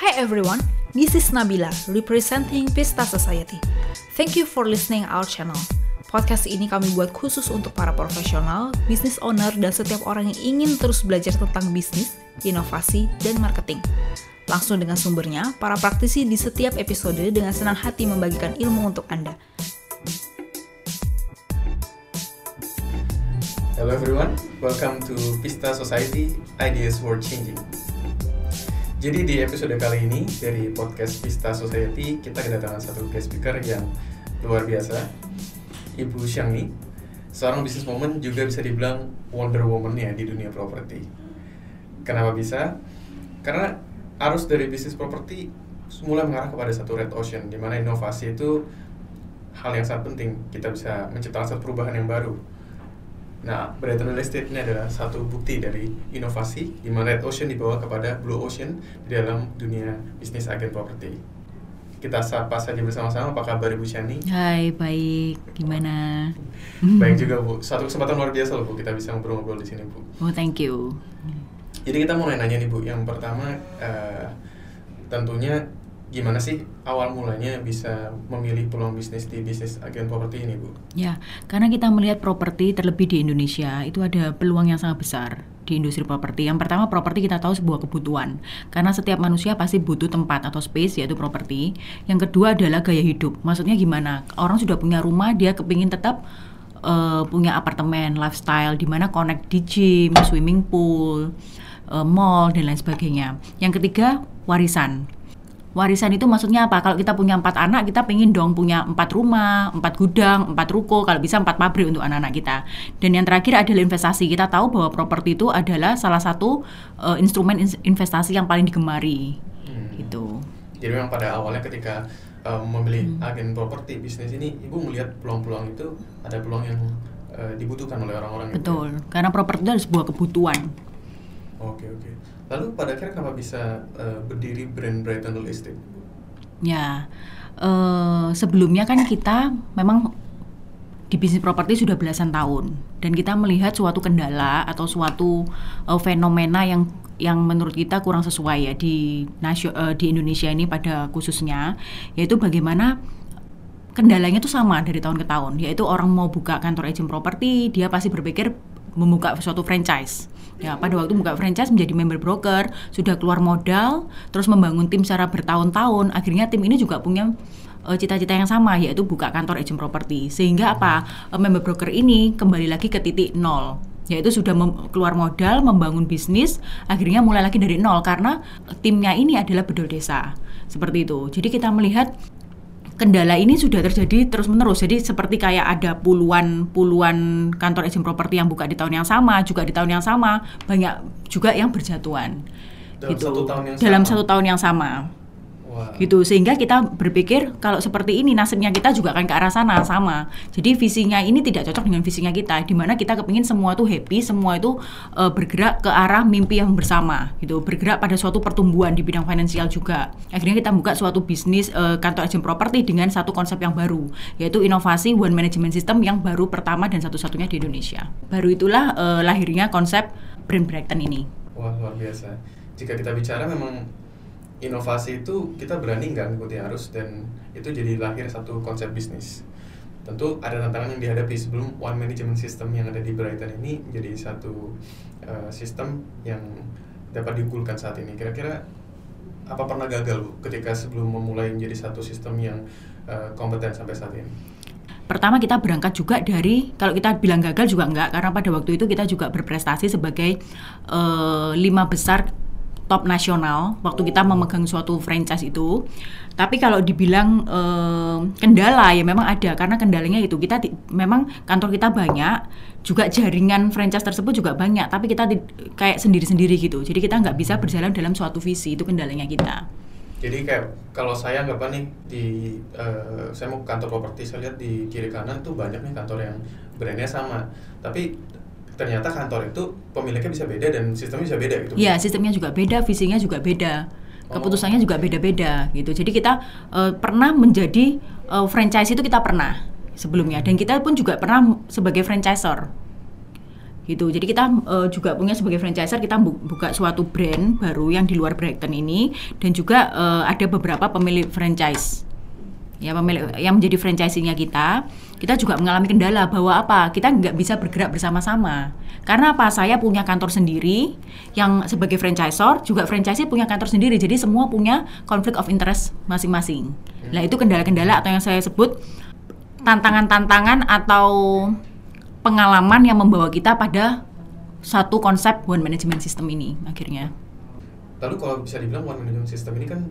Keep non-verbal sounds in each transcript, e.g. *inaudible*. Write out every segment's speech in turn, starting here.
Hi everyone, this is Nabila representing Pista Society. Thank you for listening our channel. Podcast ini kami buat khusus untuk para profesional, business owner, dan setiap orang yang ingin terus belajar tentang bisnis, inovasi, dan marketing. Langsung dengan sumbernya, para praktisi di setiap episode dengan senang hati membagikan ilmu untuk Anda. Hello everyone, welcome to Pista Society Ideas for Changing. Jadi di episode kali ini dari podcast Pista Society kita kedatangan satu guest speaker yang luar biasa, Ibu Xiangmi, seorang businesswoman juga bisa dibilang Wonder Woman ya di dunia properti. Kenapa bisa? Karena arus dari bisnis properti mulai mengarah kepada satu red ocean, di mana inovasi itu hal yang sangat penting. Kita bisa menciptakan satu perubahan yang baru Nah, Brighton Real Estate ini adalah satu bukti dari inovasi di mana Red Ocean dibawa kepada Blue Ocean di dalam dunia bisnis agen properti. Kita sapa saja bersama-sama, apa kabar Ibu Shani? Hai, baik. Gimana? Baik juga Bu. Satu kesempatan luar biasa loh Bu, kita bisa ngobrol-ngobrol di sini Bu. Oh, thank you. Jadi kita mau nanya nih Bu, yang pertama uh, tentunya gimana sih awal mulanya bisa memilih peluang bisnis di bisnis agen properti ini, Bu? Ya, karena kita melihat properti terlebih di Indonesia itu ada peluang yang sangat besar di industri properti. Yang pertama, properti kita tahu sebuah kebutuhan. Karena setiap manusia pasti butuh tempat atau space yaitu properti. Yang kedua adalah gaya hidup. Maksudnya gimana? Orang sudah punya rumah, dia kepingin tetap uh, punya apartemen, lifestyle di mana connect di gym, swimming pool, uh, mall dan lain sebagainya. Yang ketiga, warisan Warisan itu maksudnya apa? Kalau kita punya empat anak, kita pengen dong punya empat rumah, empat gudang, empat ruko, kalau bisa empat pabrik untuk anak-anak kita. Dan yang terakhir adalah investasi. Kita tahu bahwa properti itu adalah salah satu uh, instrumen investasi yang paling digemari. Hmm. Gitu. Jadi memang pada awalnya ketika um, memilih hmm. agen properti bisnis ini, ibu melihat peluang-peluang itu ada peluang yang uh, dibutuhkan oleh orang-orang. Betul, itu. karena properti itu adalah sebuah kebutuhan. Oke oke. Lalu pada akhirnya kenapa bisa uh, berdiri brand Brighton Real Estate? Ya, uh, sebelumnya kan kita memang di bisnis properti sudah belasan tahun dan kita melihat suatu kendala atau suatu uh, fenomena yang yang menurut kita kurang sesuai ya di nasio, uh, di Indonesia ini pada khususnya yaitu bagaimana kendalanya itu sama dari tahun ke tahun yaitu orang mau buka kantor agent properti dia pasti berpikir membuka suatu franchise. Ya, pada waktu buka franchise menjadi member broker, sudah keluar modal, terus membangun tim secara bertahun-tahun, akhirnya tim ini juga punya eh, cita-cita yang sama yaitu buka kantor agent property. Sehingga apa? Uh, member broker ini kembali lagi ke titik nol. Yaitu sudah keluar modal membangun bisnis akhirnya mulai lagi dari nol. Karena timnya ini adalah bedol desa. Seperti itu. Jadi kita melihat kendala ini sudah terjadi terus-menerus. Jadi seperti kayak ada puluhan puluhan kantor agent properti yang buka di tahun yang sama, juga di tahun yang sama, banyak juga yang berjatuhan. Dalam gitu. satu tahun yang Dalam sama. satu tahun yang sama gitu. Sehingga kita berpikir kalau seperti ini nasibnya kita juga akan ke arah sana sama. Jadi visinya ini tidak cocok dengan visinya kita di mana kita kepingin semua itu happy semua itu uh, bergerak ke arah mimpi yang bersama gitu. Bergerak pada suatu pertumbuhan di bidang finansial juga. Akhirnya kita buka suatu bisnis uh, kantor agent property dengan satu konsep yang baru yaitu inovasi one management system yang baru pertama dan satunya di Indonesia. Baru itulah uh, lahirnya konsep brand Brighton ini. Wah luar biasa. Jika kita bicara memang inovasi itu kita berani nggak mengikuti arus dan itu jadi lahir satu konsep bisnis. Tentu ada tantangan yang dihadapi sebelum one management system yang ada di Brighton ini menjadi satu uh, sistem yang dapat diunggulkan saat ini. Kira-kira apa pernah gagal bu ketika sebelum memulai menjadi satu sistem yang uh, kompeten sampai saat ini? Pertama kita berangkat juga dari kalau kita bilang gagal juga enggak karena pada waktu itu kita juga berprestasi sebagai uh, lima besar top nasional waktu kita memegang suatu franchise itu. Tapi kalau dibilang eh, kendala ya memang ada karena kendalanya itu kita di, memang kantor kita banyak, juga jaringan franchise tersebut juga banyak, tapi kita di, kayak sendiri-sendiri gitu. Jadi kita nggak bisa berjalan dalam suatu visi itu kendalanya kita. Jadi kayak kalau saya nggak nih di uh, saya mau kantor properti saya lihat di kiri kanan tuh banyak nih kantor yang brandnya sama, tapi ternyata kantor itu pemiliknya bisa beda dan sistemnya bisa beda gitu. Iya, sistemnya juga beda, visinya juga beda. Oh. Keputusannya juga beda-beda gitu. Jadi kita uh, pernah menjadi uh, franchise itu kita pernah sebelumnya dan kita pun juga pernah sebagai franchisor gitu. Jadi kita uh, juga punya sebagai franchiser kita bu buka suatu brand baru yang di luar Brighton ini dan juga uh, ada beberapa pemilik franchise ya pemilik yang menjadi franchisingnya kita kita juga mengalami kendala bahwa apa? Kita nggak bisa bergerak bersama-sama. Karena apa? Saya punya kantor sendiri yang sebagai franchisor juga franchisee punya kantor sendiri. Jadi semua punya konflik of interest masing-masing. Nah itu kendala-kendala atau yang saya sebut tantangan-tantangan atau pengalaman yang membawa kita pada satu konsep one management system ini akhirnya. Lalu kalau bisa dibilang one management system ini kan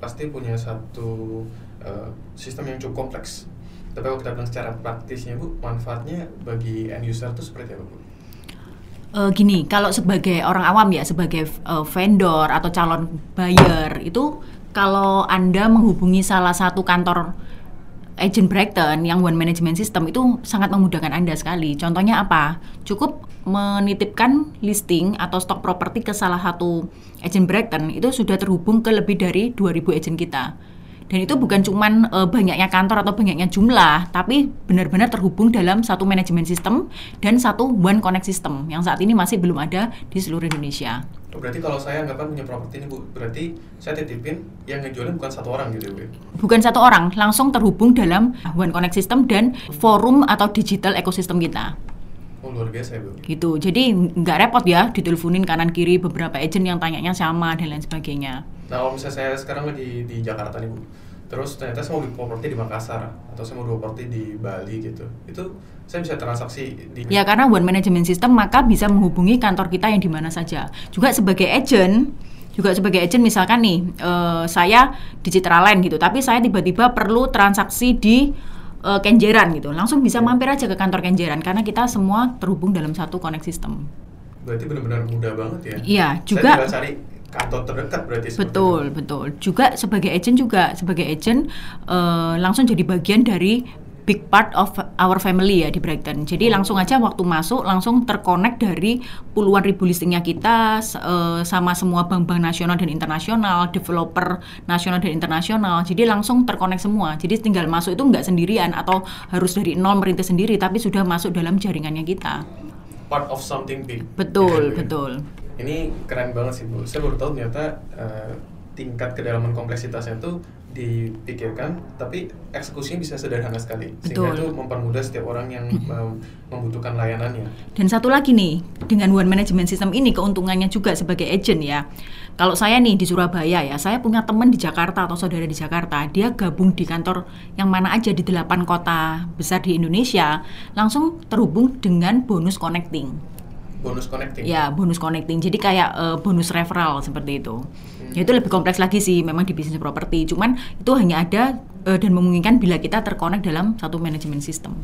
pasti punya satu uh, sistem yang cukup kompleks. Tapi kalau kita bilang secara praktisnya Bu, manfaatnya bagi end user itu seperti apa Bu? Uh, gini, kalau sebagai orang awam ya, sebagai uh, vendor atau calon buyer itu kalau Anda menghubungi salah satu kantor agent Brighton yang one management system itu sangat memudahkan Anda sekali. Contohnya apa? Cukup menitipkan listing atau stok properti ke salah satu agent Brighton itu sudah terhubung ke lebih dari 2000 agent kita. Dan itu bukan cuman e, banyaknya kantor atau banyaknya jumlah, tapi benar-benar terhubung dalam satu manajemen sistem dan satu one connect system yang saat ini masih belum ada di seluruh Indonesia. Oh, berarti kalau saya anggapan punya properti ini Bu, berarti saya titipin yang ngejualin bukan satu orang gitu ya Bu? Bukan satu orang, langsung terhubung dalam one connect system dan forum atau digital ekosistem kita. Oh luar biasa ya Bu. Gitu, jadi nggak repot ya diteleponin kanan kiri beberapa agent yang tanyanya sama dan lain sebagainya. Nah kalau misalnya saya sekarang lagi di Jakarta nih Bu, terus ternyata saya mau beli properti di Makassar atau saya mau beli properti di Bali gitu, itu saya bisa transaksi di... Ya karena one management system maka bisa menghubungi kantor kita yang di mana saja. Juga sebagai agent, juga sebagai agent misalkan nih uh, saya di Citraland gitu, tapi saya tiba-tiba perlu transaksi di uh, Kenjeran gitu, langsung bisa mampir aja ke kantor Kenjeran karena kita semua terhubung dalam satu connect system. Berarti benar-benar mudah banget ya? Iya, juga. Saya cari kantor terdekat berarti. Betul, itu. betul. Juga sebagai agent juga sebagai agent uh, langsung jadi bagian dari big part of our family ya di Brighton. Jadi langsung aja waktu masuk langsung terkonek dari puluhan ribu listingnya kita uh, sama semua bank-bank nasional dan internasional, developer nasional dan internasional. Jadi langsung terkonek semua. Jadi tinggal masuk itu nggak sendirian atau harus dari nol merintis sendiri, tapi sudah masuk dalam jaringannya kita. Part of something big. Betul, *laughs* betul. Ini keren banget sih bu. Saya baru tahu ternyata uh, tingkat kedalaman kompleksitasnya itu dipikirkan, tapi eksekusinya bisa sederhana sekali, sehingga itu mempermudah setiap orang yang membutuhkan layanannya. Dan satu lagi nih, dengan one management system ini keuntungannya juga sebagai agent ya. Kalau saya nih di Surabaya ya, saya punya teman di Jakarta atau saudara di Jakarta, dia gabung di kantor yang mana aja di delapan kota besar di Indonesia, langsung terhubung dengan bonus connecting. Bonus connecting? Ya, bonus connecting. Jadi kayak uh, bonus referral seperti itu. Ya itu lebih kompleks lagi sih memang di bisnis properti. Cuman itu hanya ada uh, dan memungkinkan bila kita terkonek dalam satu manajemen sistem.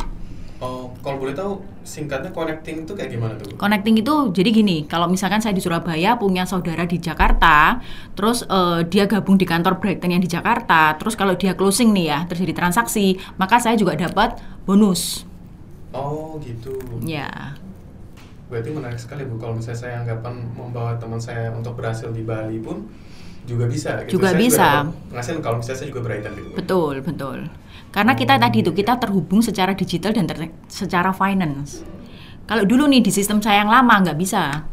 Oh, kalau boleh tahu singkatnya connecting itu kayak gimana tuh? Connecting itu jadi gini, kalau misalkan saya di Surabaya punya saudara di Jakarta, terus uh, dia gabung di kantor Brighton yang di Jakarta, terus kalau dia closing nih ya, terjadi transaksi, maka saya juga dapat bonus. Oh, gitu. Ya. Berarti menarik sekali Bu. Kalau misalnya saya anggapan membawa teman saya untuk berhasil di Bali pun juga bisa gitu. juga saya bisa. penghasilan. Kalau misalnya saya juga Brighton gitu betul betul. Karena kita hmm. tadi itu kita terhubung secara digital dan ter secara finance. Kalau dulu nih di sistem saya yang lama nggak bisa.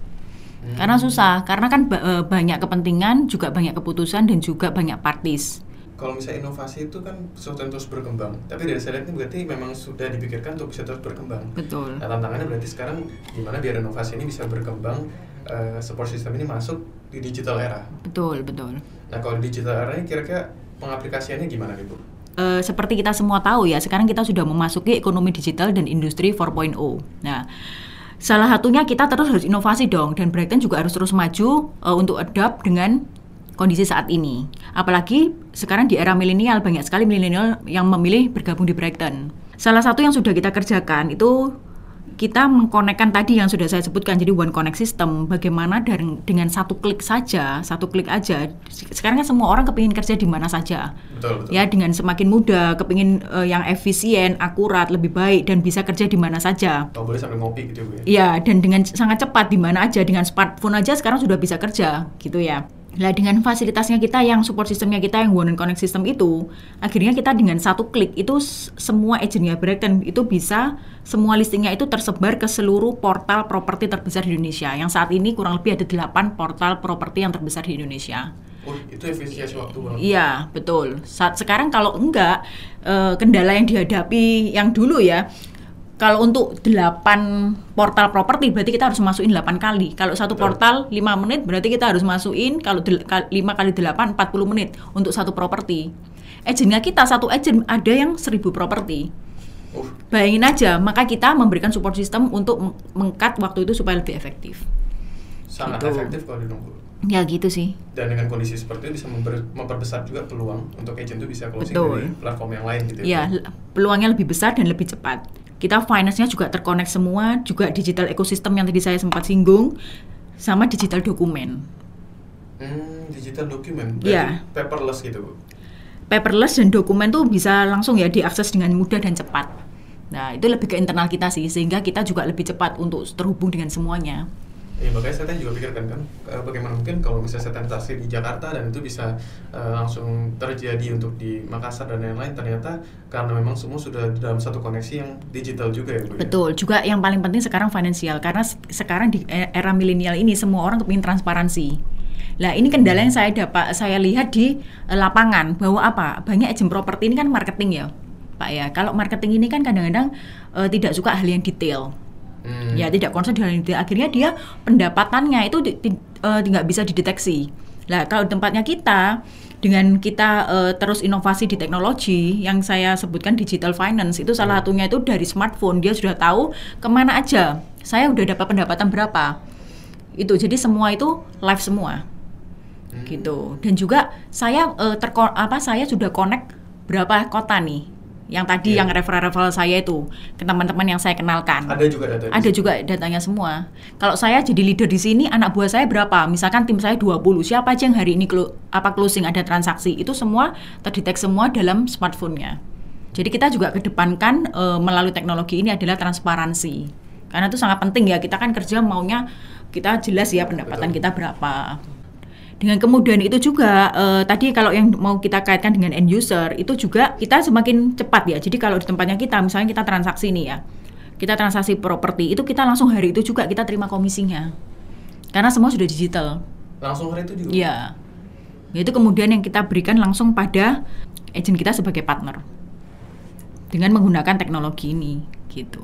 Hmm. karena susah. Karena kan ba banyak kepentingan juga banyak keputusan dan juga banyak partis kalau misalnya inovasi itu kan sesuatu yang terus berkembang. Tapi dari saya lihat ini berarti memang sudah dipikirkan untuk bisa terus berkembang. Betul. Nah, tantangannya berarti sekarang gimana biar inovasi ini bisa berkembang, uh, support system ini masuk di digital era. Betul, betul. Nah, kalau di digital era ini kira-kira pengaplikasiannya gimana nih, Bu? Uh, seperti kita semua tahu ya, sekarang kita sudah memasuki ekonomi digital dan industri 4.0. Nah, salah satunya kita terus harus inovasi dong dan Brighton juga harus terus maju uh, untuk adapt dengan kondisi saat ini. Apalagi sekarang di era milenial banyak sekali milenial yang memilih bergabung di Brighton. Salah satu yang sudah kita kerjakan itu kita mengkonekkan tadi yang sudah saya sebutkan jadi one connect system bagaimana dari, dengan satu klik saja satu klik aja sekarang kan semua orang kepingin kerja di mana saja betul, betul. ya dengan semakin mudah kepingin uh, yang efisien akurat lebih baik dan bisa kerja di mana saja oh, boleh sambil ngopi gitu ya ya dan dengan sangat cepat di mana aja dengan smartphone aja sekarang sudah bisa kerja gitu ya Nah dengan fasilitasnya kita yang support sistemnya kita yang one and connect system itu, akhirnya kita dengan satu klik itu semua agentnya Brighton itu bisa semua listingnya itu tersebar ke seluruh portal properti terbesar di Indonesia. Yang saat ini kurang lebih ada 8 portal properti yang terbesar di Indonesia. Oh, itu efisiensi waktu banget. Iya, betul. Saat sekarang kalau enggak eh, kendala yang dihadapi yang dulu ya, kalau untuk 8 portal properti berarti kita harus masukin 8 kali. Kalau satu portal 5 menit berarti kita harus masukin kalau 5 kali 8 40 menit untuk satu properti. Agentnya kita satu agent ada yang 1000 properti. Uh. Bayangin aja, maka kita memberikan support system untuk mengkat waktu itu supaya lebih efektif. Sangat gitu. efektif kalau dinunggu. Ya gitu sih. Dan dengan kondisi seperti itu bisa memper, memperbesar juga peluang untuk agent itu bisa closing Betul. dari platform yang lain gitu ya. Iya, peluangnya lebih besar dan lebih cepat kita finance-nya juga terkonek semua, juga digital ekosistem yang tadi saya sempat singgung, sama digital dokumen. Hmm, digital dokumen, ya. paperless gitu, Bu? Paperless dan dokumen tuh bisa langsung ya diakses dengan mudah dan cepat. Nah, itu lebih ke internal kita sih, sehingga kita juga lebih cepat untuk terhubung dengan semuanya. Ya, makanya saya juga pikirkan kan eh, bagaimana mungkin kalau misalnya saya transaksi di Jakarta dan itu bisa uh, langsung terjadi untuk di Makassar dan lain-lain ternyata karena memang semua sudah dalam satu koneksi yang digital juga ya Bu. Ya? Betul, juga yang paling penting sekarang finansial karena sekarang di e, era milenial ini semua orang kepingin transparansi. Nah ini kendala yang saya dapat saya lihat di lapangan bahwa apa banyak agent properti ini kan marketing ya Pak ya. Kalau marketing ini kan kadang-kadang uh, tidak suka hal yang detail hmm. ya tidak konsen dengan itu akhirnya dia pendapatannya itu tidak uh, bisa dideteksi. Nah, kalau tempatnya kita dengan kita uh, terus inovasi di teknologi yang saya sebutkan digital finance itu salah hmm. satunya itu dari smartphone. Dia sudah tahu ke mana aja. Saya udah dapat pendapatan berapa. Itu jadi semua itu live semua. Hmm. gitu. Dan juga saya uh, terko apa saya sudah connect berapa kota nih yang tadi yeah. yang referral-referral saya itu ke teman-teman yang saya kenalkan. Ada juga data. Ada juga datanya semua. Kalau saya jadi leader di sini, anak buah saya berapa? Misalkan tim saya 20, siapa aja yang hari ini clo apa closing ada transaksi, itu semua terdetek semua dalam smartphone-nya. Jadi kita juga kedepankan e, melalui teknologi ini adalah transparansi. Karena itu sangat penting ya, kita kan kerja maunya kita jelas ya pendapatan Betul. kita berapa. Dengan kemudian itu juga uh, tadi kalau yang mau kita kaitkan dengan end user itu juga kita semakin cepat ya. Jadi kalau di tempatnya kita misalnya kita transaksi nih ya. Kita transaksi properti itu kita langsung hari itu juga kita terima komisinya. Karena semua sudah digital. Langsung hari itu juga. Iya. Yaitu kemudian yang kita berikan langsung pada agent kita sebagai partner. Dengan menggunakan teknologi ini gitu.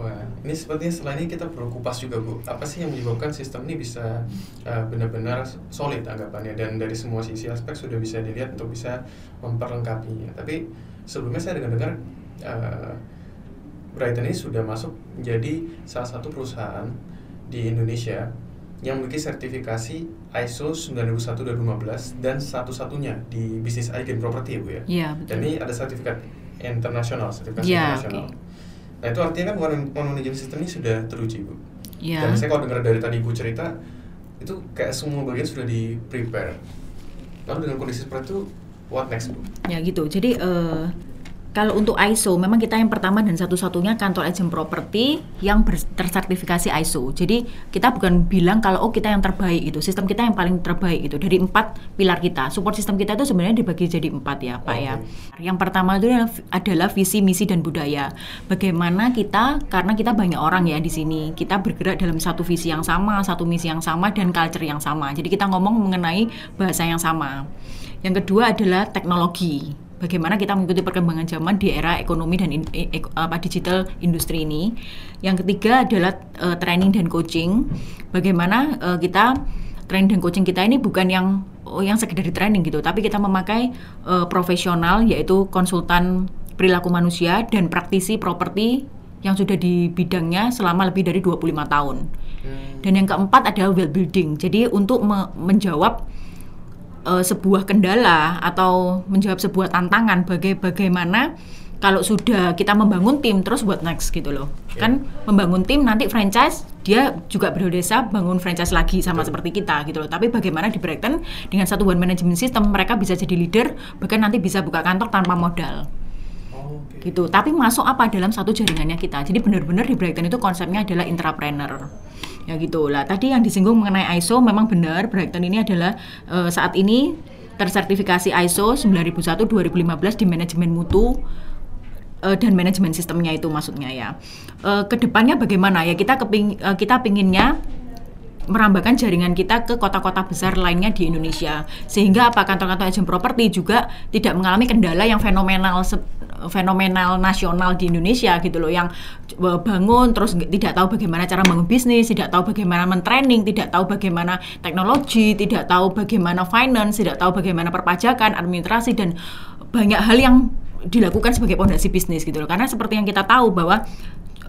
Wah, ini sepertinya selain ini kita perlu kupas juga Bu. Apa sih yang menyebabkan sistem ini bisa uh, benar-benar solid anggapannya dan dari semua sisi aspek sudah bisa dilihat untuk bisa memperlengkapinya. Tapi sebelumnya saya dengar-dengar uh, Brighton ini sudah masuk menjadi salah satu perusahaan di Indonesia yang memiliki sertifikasi ISO 9001-2015 dan satu-satunya di bisnis agen properti ya Bu ya. Iya, betul. Dan ini ada sertifikat internasional, sertifikasi ya, internasional. Okay Nah itu artinya kan one, one management system ini sudah teruji bu. Yeah. Dan saya kalau dengar dari tadi ibu cerita itu kayak semua bagian sudah di prepare. Lalu dengan kondisi seperti itu, what next bu? Ya gitu. Jadi uh, kalau untuk ISO, memang kita yang pertama dan satu-satunya kantor agent properti yang tersertifikasi ISO. Jadi kita bukan bilang kalau oh kita yang terbaik itu, sistem kita yang paling terbaik itu dari empat pilar kita. Support sistem kita itu sebenarnya dibagi jadi empat ya, Pak okay. ya. Yang pertama itu adalah visi, misi dan budaya. Bagaimana kita karena kita banyak orang ya di sini, kita bergerak dalam satu visi yang sama, satu misi yang sama dan culture yang sama. Jadi kita ngomong mengenai bahasa yang sama. Yang kedua adalah teknologi bagaimana kita mengikuti perkembangan zaman di era ekonomi dan in, e, apa digital industri ini. Yang ketiga adalah uh, training dan coaching. Bagaimana uh, kita training dan coaching kita ini bukan yang oh, yang sekedar di training gitu, tapi kita memakai uh, profesional yaitu konsultan perilaku manusia dan praktisi properti yang sudah di bidangnya selama lebih dari 25 tahun. Hmm. Dan yang keempat adalah well building. Jadi untuk me menjawab uh, sebuah kendala atau menjawab sebuah tantangan baga bagaimana kalau sudah kita membangun tim terus buat next gitu loh yeah. kan membangun tim nanti franchise dia juga berdesa bangun franchise lagi sama Betul. seperti kita gitu loh tapi bagaimana di Brighton dengan satu one management system mereka bisa jadi leader bahkan nanti bisa buka kantor tanpa modal oh, okay. gitu. Tapi masuk apa dalam satu jaringannya kita. Jadi benar-benar di Brighton itu konsepnya adalah intrapreneur. Ya gitu lah. Tadi yang disinggung mengenai ISO memang benar Brighton ini adalah uh, saat ini tersertifikasi ISO 9001 2015 di manajemen mutu uh, dan manajemen sistemnya itu maksudnya ya. Uh, ke depannya bagaimana ya kita keping kita pinginnya merambahkan jaringan kita ke kota-kota besar lainnya di Indonesia sehingga apa kantor-kantor agent properti juga tidak mengalami kendala yang fenomenal fenomenal nasional di Indonesia gitu loh yang bangun terus tidak tahu bagaimana cara membangun bisnis, tidak tahu bagaimana mentraining, tidak tahu bagaimana teknologi, tidak tahu bagaimana finance, tidak tahu bagaimana perpajakan, administrasi dan banyak hal yang dilakukan sebagai pondasi bisnis gitu loh. Karena seperti yang kita tahu bahwa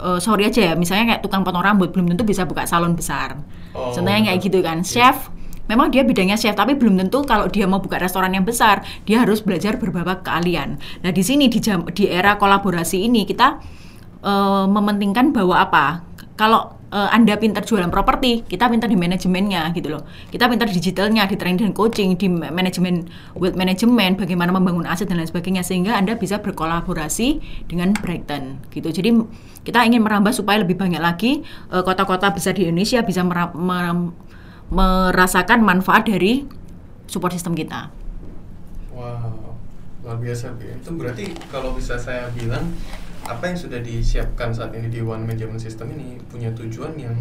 uh, sorry aja ya, misalnya kayak tukang potong rambut belum tentu bisa buka salon besar. Oh, Contohnya kayak gitu kan. Chef memang dia bidangnya chef tapi belum tentu kalau dia mau buka restoran yang besar dia harus belajar beberapa keahlian. Nah di sini di jam, di era kolaborasi ini kita uh, mementingkan bahwa apa? Kalau uh, Anda pintar jualan properti, kita pintar di manajemennya gitu loh. Kita pintar digitalnya, di training dan coaching, di manajemen wealth management, bagaimana membangun aset dan lain sebagainya sehingga Anda bisa berkolaborasi dengan Brighton gitu. Jadi kita ingin merambah supaya lebih banyak lagi eh, kota-kota besar di Indonesia bisa merasakan manfaat dari support system kita. Wow, luar biasa. Itu berarti kalau bisa saya bilang apa yang sudah disiapkan saat ini di One Management System ini punya tujuan yang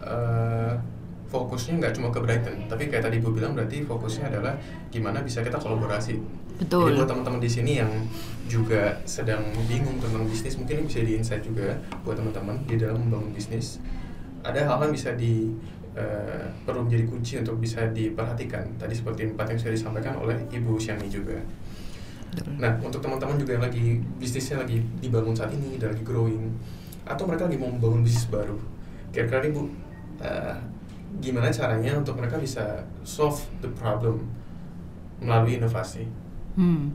uh, fokusnya nggak cuma ke Brighton, tapi kayak tadi Bu bilang berarti fokusnya adalah gimana bisa kita kolaborasi. Betul. Jadi buat teman-teman di sini yang juga sedang bingung tentang bisnis, mungkin bisa di insight juga buat teman-teman di dalam membangun bisnis. Ada hal-hal bisa di uh, perlu menjadi kunci untuk bisa diperhatikan. Tadi seperti empat yang sudah disampaikan oleh Ibu Syami juga. Nah, untuk teman-teman juga yang lagi bisnisnya lagi dibangun saat ini dan lagi growing, atau mereka lagi mau membangun bisnis baru, kira-kira nih Bu, uh, gimana caranya untuk mereka bisa solve the problem melalui inovasi? Hmm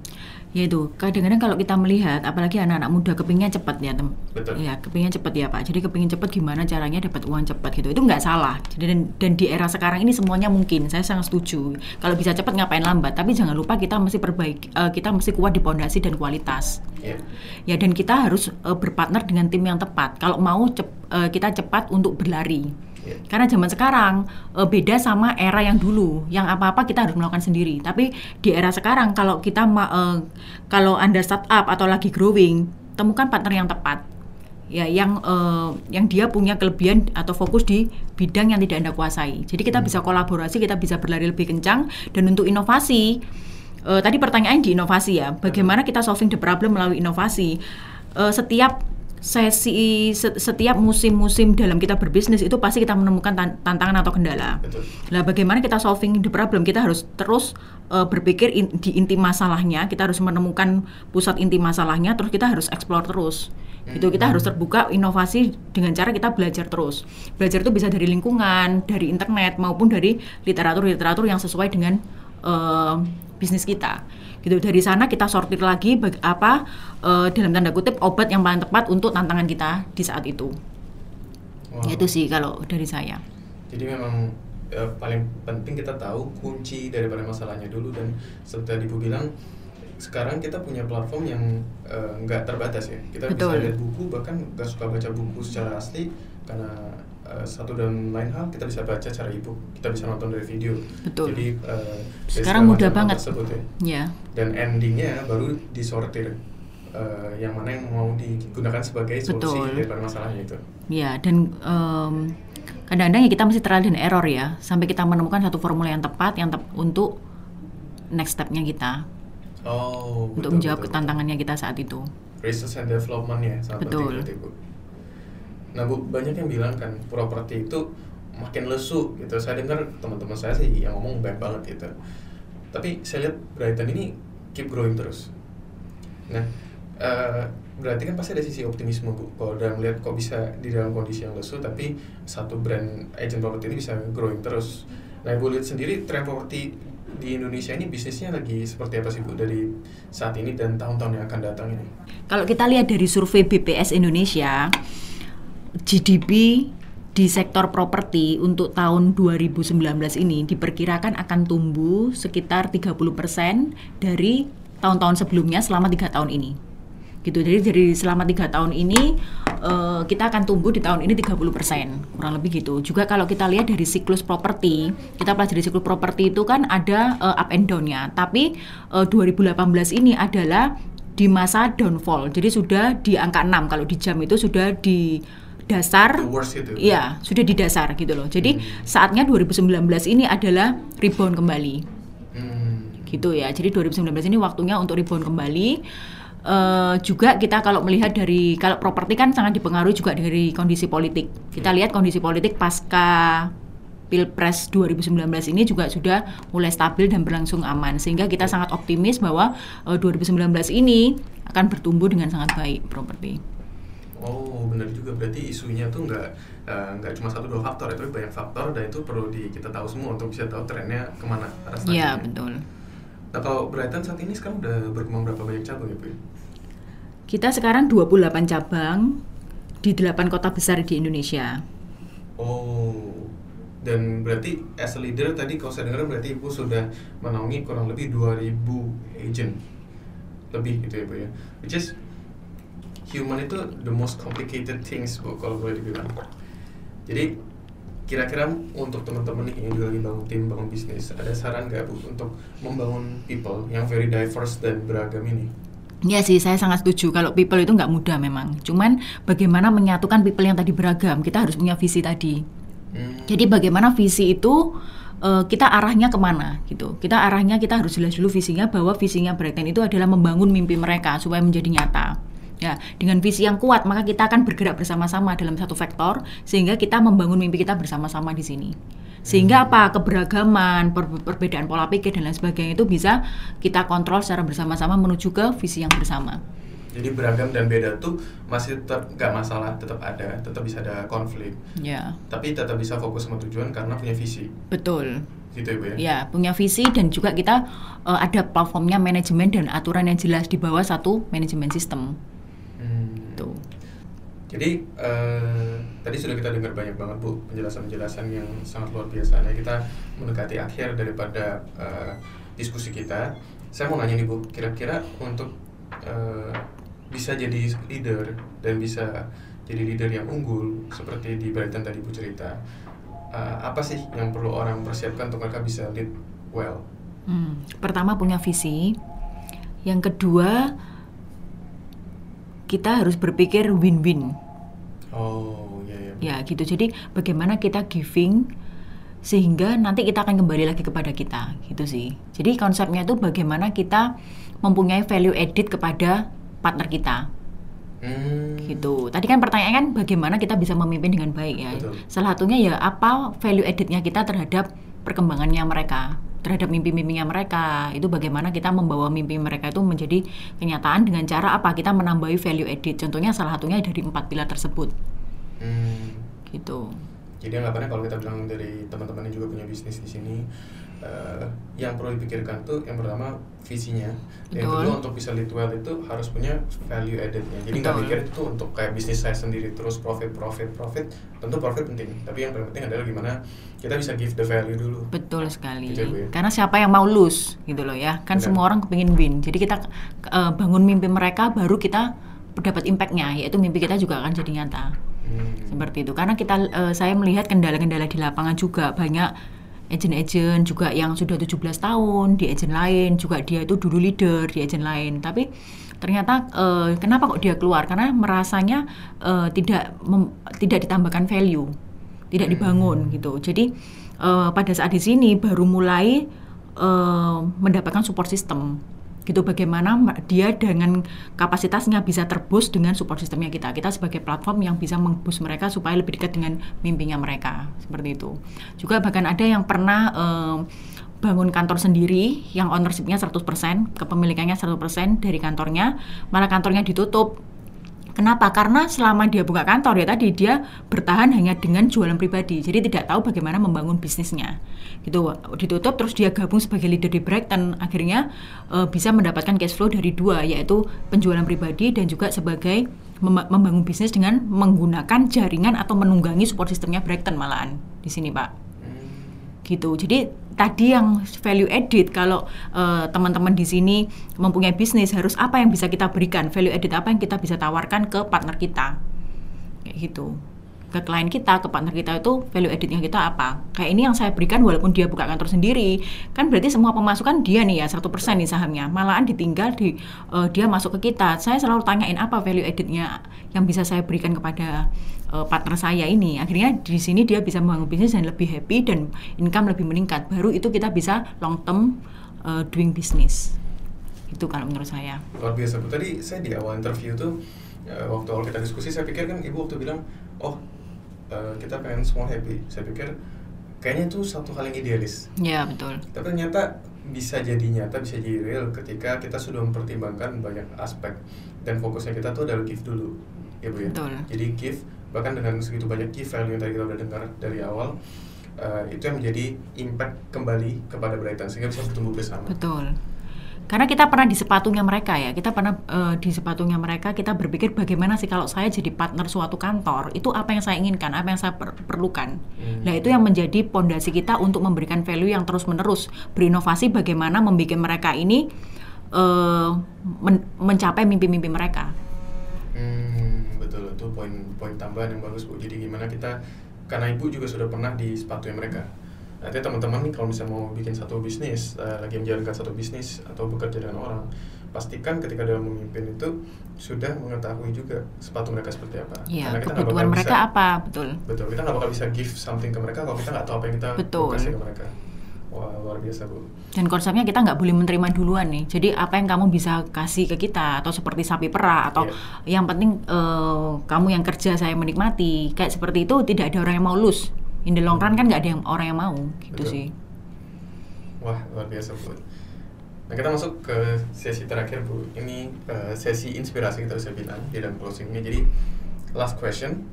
ya itu kadang-kadang kalau kita melihat apalagi anak-anak muda kepingnya cepat ya tem? Betul. ya kepingnya cepat ya pak. Jadi kepingin cepat gimana caranya dapat uang cepat gitu. Itu nggak salah. Jadi dan, dan di era sekarang ini semuanya mungkin. Saya sangat setuju. Kalau bisa cepat ngapain lambat? Tapi jangan lupa kita mesti perbaiki uh, kita mesti kuat di pondasi dan kualitas. Yeah. ya dan kita harus uh, berpartner dengan tim yang tepat. Kalau mau cep, uh, kita cepat untuk berlari Karena zaman sekarang e, beda sama era yang dulu, yang apa-apa kita harus melakukan sendiri. Tapi di era sekarang kalau kita e, kalau Anda startup atau lagi growing, temukan partner yang tepat. Ya, yang uh, yang dia punya kelebihan atau fokus di bidang yang tidak Anda kuasai. Jadi kita hmm. bisa kolaborasi, kita bisa berlari lebih kencang dan untuk inovasi uh, tadi pertanyaan di inovasi ya. Bagaimana kita solving the problem melalui inovasi? Uh, setiap sesi setiap musim-musim dalam kita berbisnis itu pasti kita menemukan tantangan atau kendala. Betul. Nah, bagaimana kita solving the problem? Kita harus terus uh, berpikir in, di inti masalahnya. Kita harus menemukan pusat inti masalahnya. Terus kita harus explore terus. Hmm. Gitu kita harus terbuka inovasi dengan cara kita belajar terus. Belajar itu bisa dari lingkungan, dari internet maupun dari literatur-literatur yang sesuai dengan uh, bisnis kita. Gitu. Dari sana kita sortir lagi apa uh, dalam tanda kutip obat yang paling tepat untuk tantangan kita di saat itu. Wow. itu sih kalau dari saya. Jadi memang ya, paling penting kita tahu kunci daripada masalahnya dulu dan seperti Ibu bilang sekarang kita punya platform yang eh, nggak uh, terbatas ya. Kita Betul. bisa lihat buku bahkan nggak suka baca buku secara asli karena uh, satu dan lain hal kita bisa baca cara ibu kita bisa nonton dari video. Betul. jadi uh, sekarang mudah banget. tersebut ya. ya dan endingnya baru disortir. Uh, yang mana yang mau digunakan sebagai solusi Betul. daripada masalahnya itu. Ya dan um, kadang-kadang ya kita masih trial dan error ya. Sampai kita menemukan satu formula yang tepat yang tep untuk next stepnya kita. Oh, untuk menjawab betul, tantangannya kita saat itu. Research and development ya sangat betul. penting Nah bu banyak yang bilang kan properti itu makin lesu gitu. Saya dengar teman-teman saya sih yang ngomong baik banget gitu. Tapi saya lihat Brighton ini keep growing terus. Nah uh, berarti kan pasti ada sisi optimisme bu. Kalau udah melihat kok bisa di dalam kondisi yang lesu, tapi satu brand agent properti ini bisa growing terus. Nah ibu lihat sendiri tren properti di Indonesia ini bisnisnya lagi seperti apa sih Bu dari saat ini dan tahun-tahun yang akan datang ini? Kalau kita lihat dari survei BPS Indonesia, GDP di sektor properti untuk tahun 2019 ini diperkirakan akan tumbuh sekitar 30% dari tahun-tahun sebelumnya selama tiga tahun ini. gitu. Jadi dari selama tiga tahun ini uh, kita akan tumbuh di tahun ini 30% kurang lebih gitu. Juga kalau kita lihat dari siklus properti, kita pelajari siklus properti itu kan ada uh, up and down-nya. Tapi uh, 2018 ini adalah di masa downfall. Jadi sudah di angka 6 kalau di jam itu sudah di dasar itu. Iya, sudah di dasar gitu loh. Jadi hmm. saatnya 2019 ini adalah rebound kembali. Hmm. Gitu ya. Jadi 2019 ini waktunya untuk rebound kembali. Uh, juga kita kalau melihat dari kalau properti kan sangat dipengaruhi juga dari kondisi politik. Kita lihat kondisi politik pasca Pilpres 2019 ini juga sudah mulai stabil dan berlangsung aman sehingga kita sangat optimis bahwa uh, eh, 2019 ini akan bertumbuh dengan sangat baik properti. Oh benar juga berarti isunya tuh nggak uh, nggak cuma satu dua faktor itu banyak faktor dan itu perlu di, kita tahu semua untuk bisa tahu trennya ke mana Iya betul. Nah kalau Brighton saat ini sekarang udah berkembang berapa banyak cabang ya Bu? Kita sekarang 28 cabang di 8 kota besar di Indonesia. Oh, dan berarti as a leader tadi kalau saya dengar berarti Ibu sudah menaungi kurang lebih 2000 agent lebih gitu ya Bu ya. Which is human itu the most complicated things Bu kalau boleh dibilang. Jadi kira-kira untuk teman-teman yang juga lagi bangun tim bangun bisnis ada saran nggak bu untuk membangun people yang very diverse dan beragam ini Ya sih, saya sangat setuju kalau people itu nggak mudah memang. Cuman bagaimana menyatukan people yang tadi beragam, kita harus punya visi tadi. Hmm. Jadi bagaimana visi itu uh, kita arahnya ke mana gitu. Kita arahnya kita harus jelas dulu visinya bahwa visinya Brighton itu adalah membangun mimpi mereka supaya menjadi nyata. Ya, dengan visi yang kuat maka kita akan bergerak bersama-sama dalam satu vektor sehingga kita membangun mimpi kita bersama-sama di sini. Sehingga hmm. apa keberagaman, per perbedaan pola pikir dan lain sebagainya itu bisa kita kontrol secara bersama-sama menuju ke visi yang bersama. Jadi beragam dan beda tuh masih tetap nggak masalah, tetap ada, tetap bisa ada konflik. Ya. Tapi tetap bisa fokus sama tujuan karena punya visi. Betul gitu ya Bu ya? Ya, punya visi dan juga kita uh, ada platformnya manajemen dan aturan yang jelas di bawah satu manajemen sistem. Jadi uh, tadi sudah kita dengar banyak banget bu penjelasan-penjelasan yang sangat luar biasa. Nah kita mendekati akhir daripada uh, diskusi kita. Saya mau nanya nih bu, kira-kira untuk uh, bisa jadi leader dan bisa jadi leader yang unggul seperti di Brighton tadi bu cerita, uh, apa sih yang perlu orang persiapkan untuk mereka bisa lead well? Hmm, pertama punya visi, yang kedua kita harus berpikir win-win. Oh, ya, ya. Ya, gitu. Jadi bagaimana kita giving sehingga nanti kita akan kembali lagi kepada kita, gitu sih. Jadi konsepnya itu bagaimana kita mempunyai value edit kepada partner kita. Hmm. gitu. Tadi kan pertanyaan kan bagaimana kita bisa memimpin dengan baik ya. Betul. Salah satunya ya apa value editnya kita terhadap perkembangannya mereka terhadap mimpi-mimpinya mereka. Itu bagaimana kita membawa mimpi mereka itu menjadi kenyataan dengan cara apa? Kita menambahi value edit contohnya salah satunya dari empat pilar tersebut. Hmm. gitu. Jadi anggapannya kalau kita bilang dari teman-teman yang juga punya bisnis di sini uh, yang perlu dipikirkan tuh yang pertama visinya. Betul. yang kedua untuk bisa lead well itu harus punya value addednya. Jadi nggak mikir itu untuk kayak bisnis saya sendiri terus profit profit profit. Tentu profit penting. Tapi yang paling penting adalah gimana kita bisa give the value dulu. Betul sekali. Gitu, ya. karena siapa yang mau lose gitu loh ya. Kan Benar. semua orang kepingin win. Jadi kita uh, bangun mimpi mereka baru kita dapat impactnya yaitu mimpi kita juga akan jadi nyata. Hmm. seperti itu. Karena kita uh, saya melihat kendala-kendala di lapangan juga banyak agent-agent juga yang sudah 17 tahun di agent lain juga dia itu dulu leader di agent lain. Tapi ternyata uh, kenapa kok dia keluar? Karena merasanya uh, tidak mem, tidak ditambahkan value tidak hmm. dibangun gitu. Jadi uh, pada saat di sini baru mulai uh, mendapatkan support system gitu bagaimana dia dengan kapasitasnya bisa terbus dengan support sistemnya kita. Kita sebagai platform yang bisa mengbus mereka supaya lebih dekat dengan mimpinya mereka seperti itu. Juga bahkan ada yang pernah um, bangun kantor sendiri yang ownershipnya 100% kepemilikannya 100% dari kantornya malah kantornya ditutup Kenapa? Karena selama dia buka kantor ya tadi dia bertahan hanya dengan jualan pribadi. Jadi tidak tahu bagaimana membangun bisnisnya. Gitu ditutup terus dia gabung sebagai leader di Brighton akhirnya e, bisa mendapatkan cash flow dari dua yaitu penjualan pribadi dan juga sebagai membangun bisnis dengan menggunakan jaringan atau menunggangi support sistemnya Brighton malahan di sini, Pak. Hmm. Gitu. Jadi tadi yang value added kalau uh, teman-teman di sini mempunyai bisnis harus apa yang bisa kita berikan? Value added apa yang kita bisa tawarkan ke partner kita? Kayak gitu ke klien kita, ke partner kita itu value added-nya kita apa. Kayak ini yang saya berikan walaupun dia buka kantor sendiri, kan berarti semua pemasukan dia nih ya 100% nih sahamnya. Malahan ditinggal di uh, dia masuk ke kita. Saya selalu tanyain apa value added-nya yang bisa saya berikan kepada uh, partner saya ini. Akhirnya di sini dia bisa membangun bisnis dan lebih happy dan income lebih meningkat. Baru itu kita bisa long term uh, doing business. Itu kalau menurut saya. Luar biasa Bu. Tadi saya di awal interview tuh waktu awal kita diskusi saya pikir kan Ibu waktu bilang, "Oh, uh, kita pengen semua happy. Saya pikir kayaknya itu satu hal yang idealis. Ya betul. Tapi ternyata bisa jadi nyata bisa jadi real ketika kita sudah mempertimbangkan banyak aspek. Dan fokusnya kita tuh adalah give dulu ya bu ya? Betul. jadi give bahkan dengan segitu banyak key value yang tadi kita udah dengar dari awal uh, itu yang menjadi impact kembali kepada Brighton sehingga bisa bertumbuh bersama. Betul karena kita pernah di sepatunya mereka ya. Kita pernah uh, di sepatunya mereka kita berpikir bagaimana sih kalau saya jadi partner suatu kantor. Itu apa yang saya inginkan apa yang saya per perlukan. Hmm. nah itu yang menjadi pondasi kita untuk memberikan value yang terus menerus berinovasi bagaimana membuat mereka ini uh, men mencapai mimpi-mimpi mereka. Hmm, betul. Itu poin poin tambahan yang bagus bu. Jadi gimana kita karena ibu juga sudah pernah di sepatunya mereka nanti teman-teman nih kalau misalnya mau bikin satu bisnis uh, lagi menjalankan satu bisnis atau bekerja dengan orang pastikan ketika dalam memimpin itu sudah mengetahui juga sepatu mereka seperti apa. Ya, karena kita kebutuhan mereka bisa, apa betul. Betul kita nggak bakal bisa give something ke mereka kalau kita nggak tahu apa yang kita betul. kasih ke mereka. Wah luar biasa bu. Dan konsepnya kita nggak boleh menerima duluan nih. Jadi apa yang kamu bisa kasih ke kita atau seperti sapi perah atau yeah. yang penting uh, kamu yang kerja saya menikmati. Kayak seperti itu tidak ada orang yang mau lose in the long run kan nggak ada yang orang yang mau gitu Betul. sih wah luar biasa bu nah kita masuk ke sesi terakhir bu ini uh, sesi inspirasi kita bisa bilang di dalam closing ini jadi last question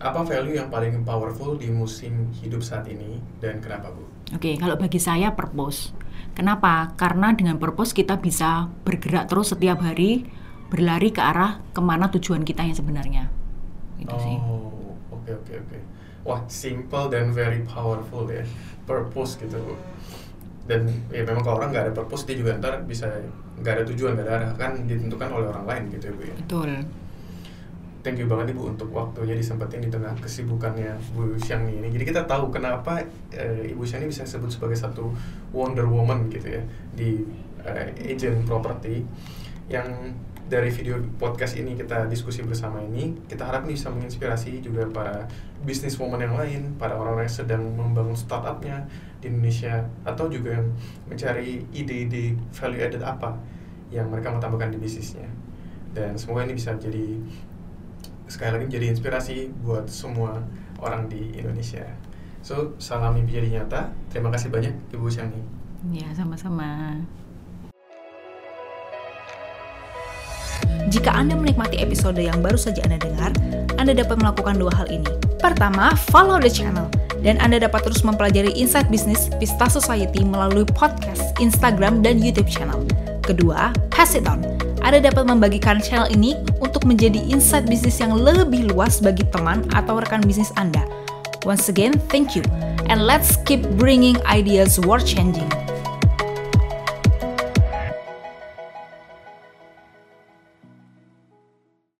apa value yang paling powerful di musim hidup saat ini dan kenapa bu? Oke, okay, kalau bagi saya purpose. Kenapa? Karena dengan purpose kita bisa bergerak terus setiap hari berlari ke arah ke mana tujuan kita yang sebenarnya. Itu oh, sih. Oh, oke oke oke wah simple dan very powerful ya. Purpose gitu. Dan ya memang kalau orang nggak ada purpose dia juga ntar bisa nggak ada tujuan nggak ada arah. Kan ditentukan oleh orang lain gitu ya bu ya. Betul. Thank you banget ibu untuk waktunya disempetin di tengah kesibukannya Bu Xiang ini. Jadi kita tahu kenapa e, Ibu Xiang ini bisa disebut sebagai satu Wonder Woman gitu ya di e, agent property yang dari video podcast ini kita diskusi bersama ini. Kita harap bisa menginspirasi juga para bisnis woman yang lain para orang-orang yang sedang membangun startupnya di Indonesia atau juga yang mencari ide-ide value added apa yang mereka mau tambahkan di bisnisnya. Dan semoga ini bisa jadi sekali lagi menjadi inspirasi buat semua orang di Indonesia. So salam mimpi jadi nyata. Terima kasih banyak Ibu Syani. Ya sama-sama Jika Anda menikmati episode yang baru saja Anda dengar, Anda dapat melakukan dua hal ini. Pertama, follow the channel. Dan Anda dapat terus mempelajari insight bisnis Pista Society melalui podcast, Instagram, dan YouTube channel. Kedua, pass it on. Anda dapat membagikan channel ini untuk menjadi insight bisnis yang lebih luas bagi teman atau rekan bisnis Anda. Once again, thank you. And let's keep bringing ideas world changing.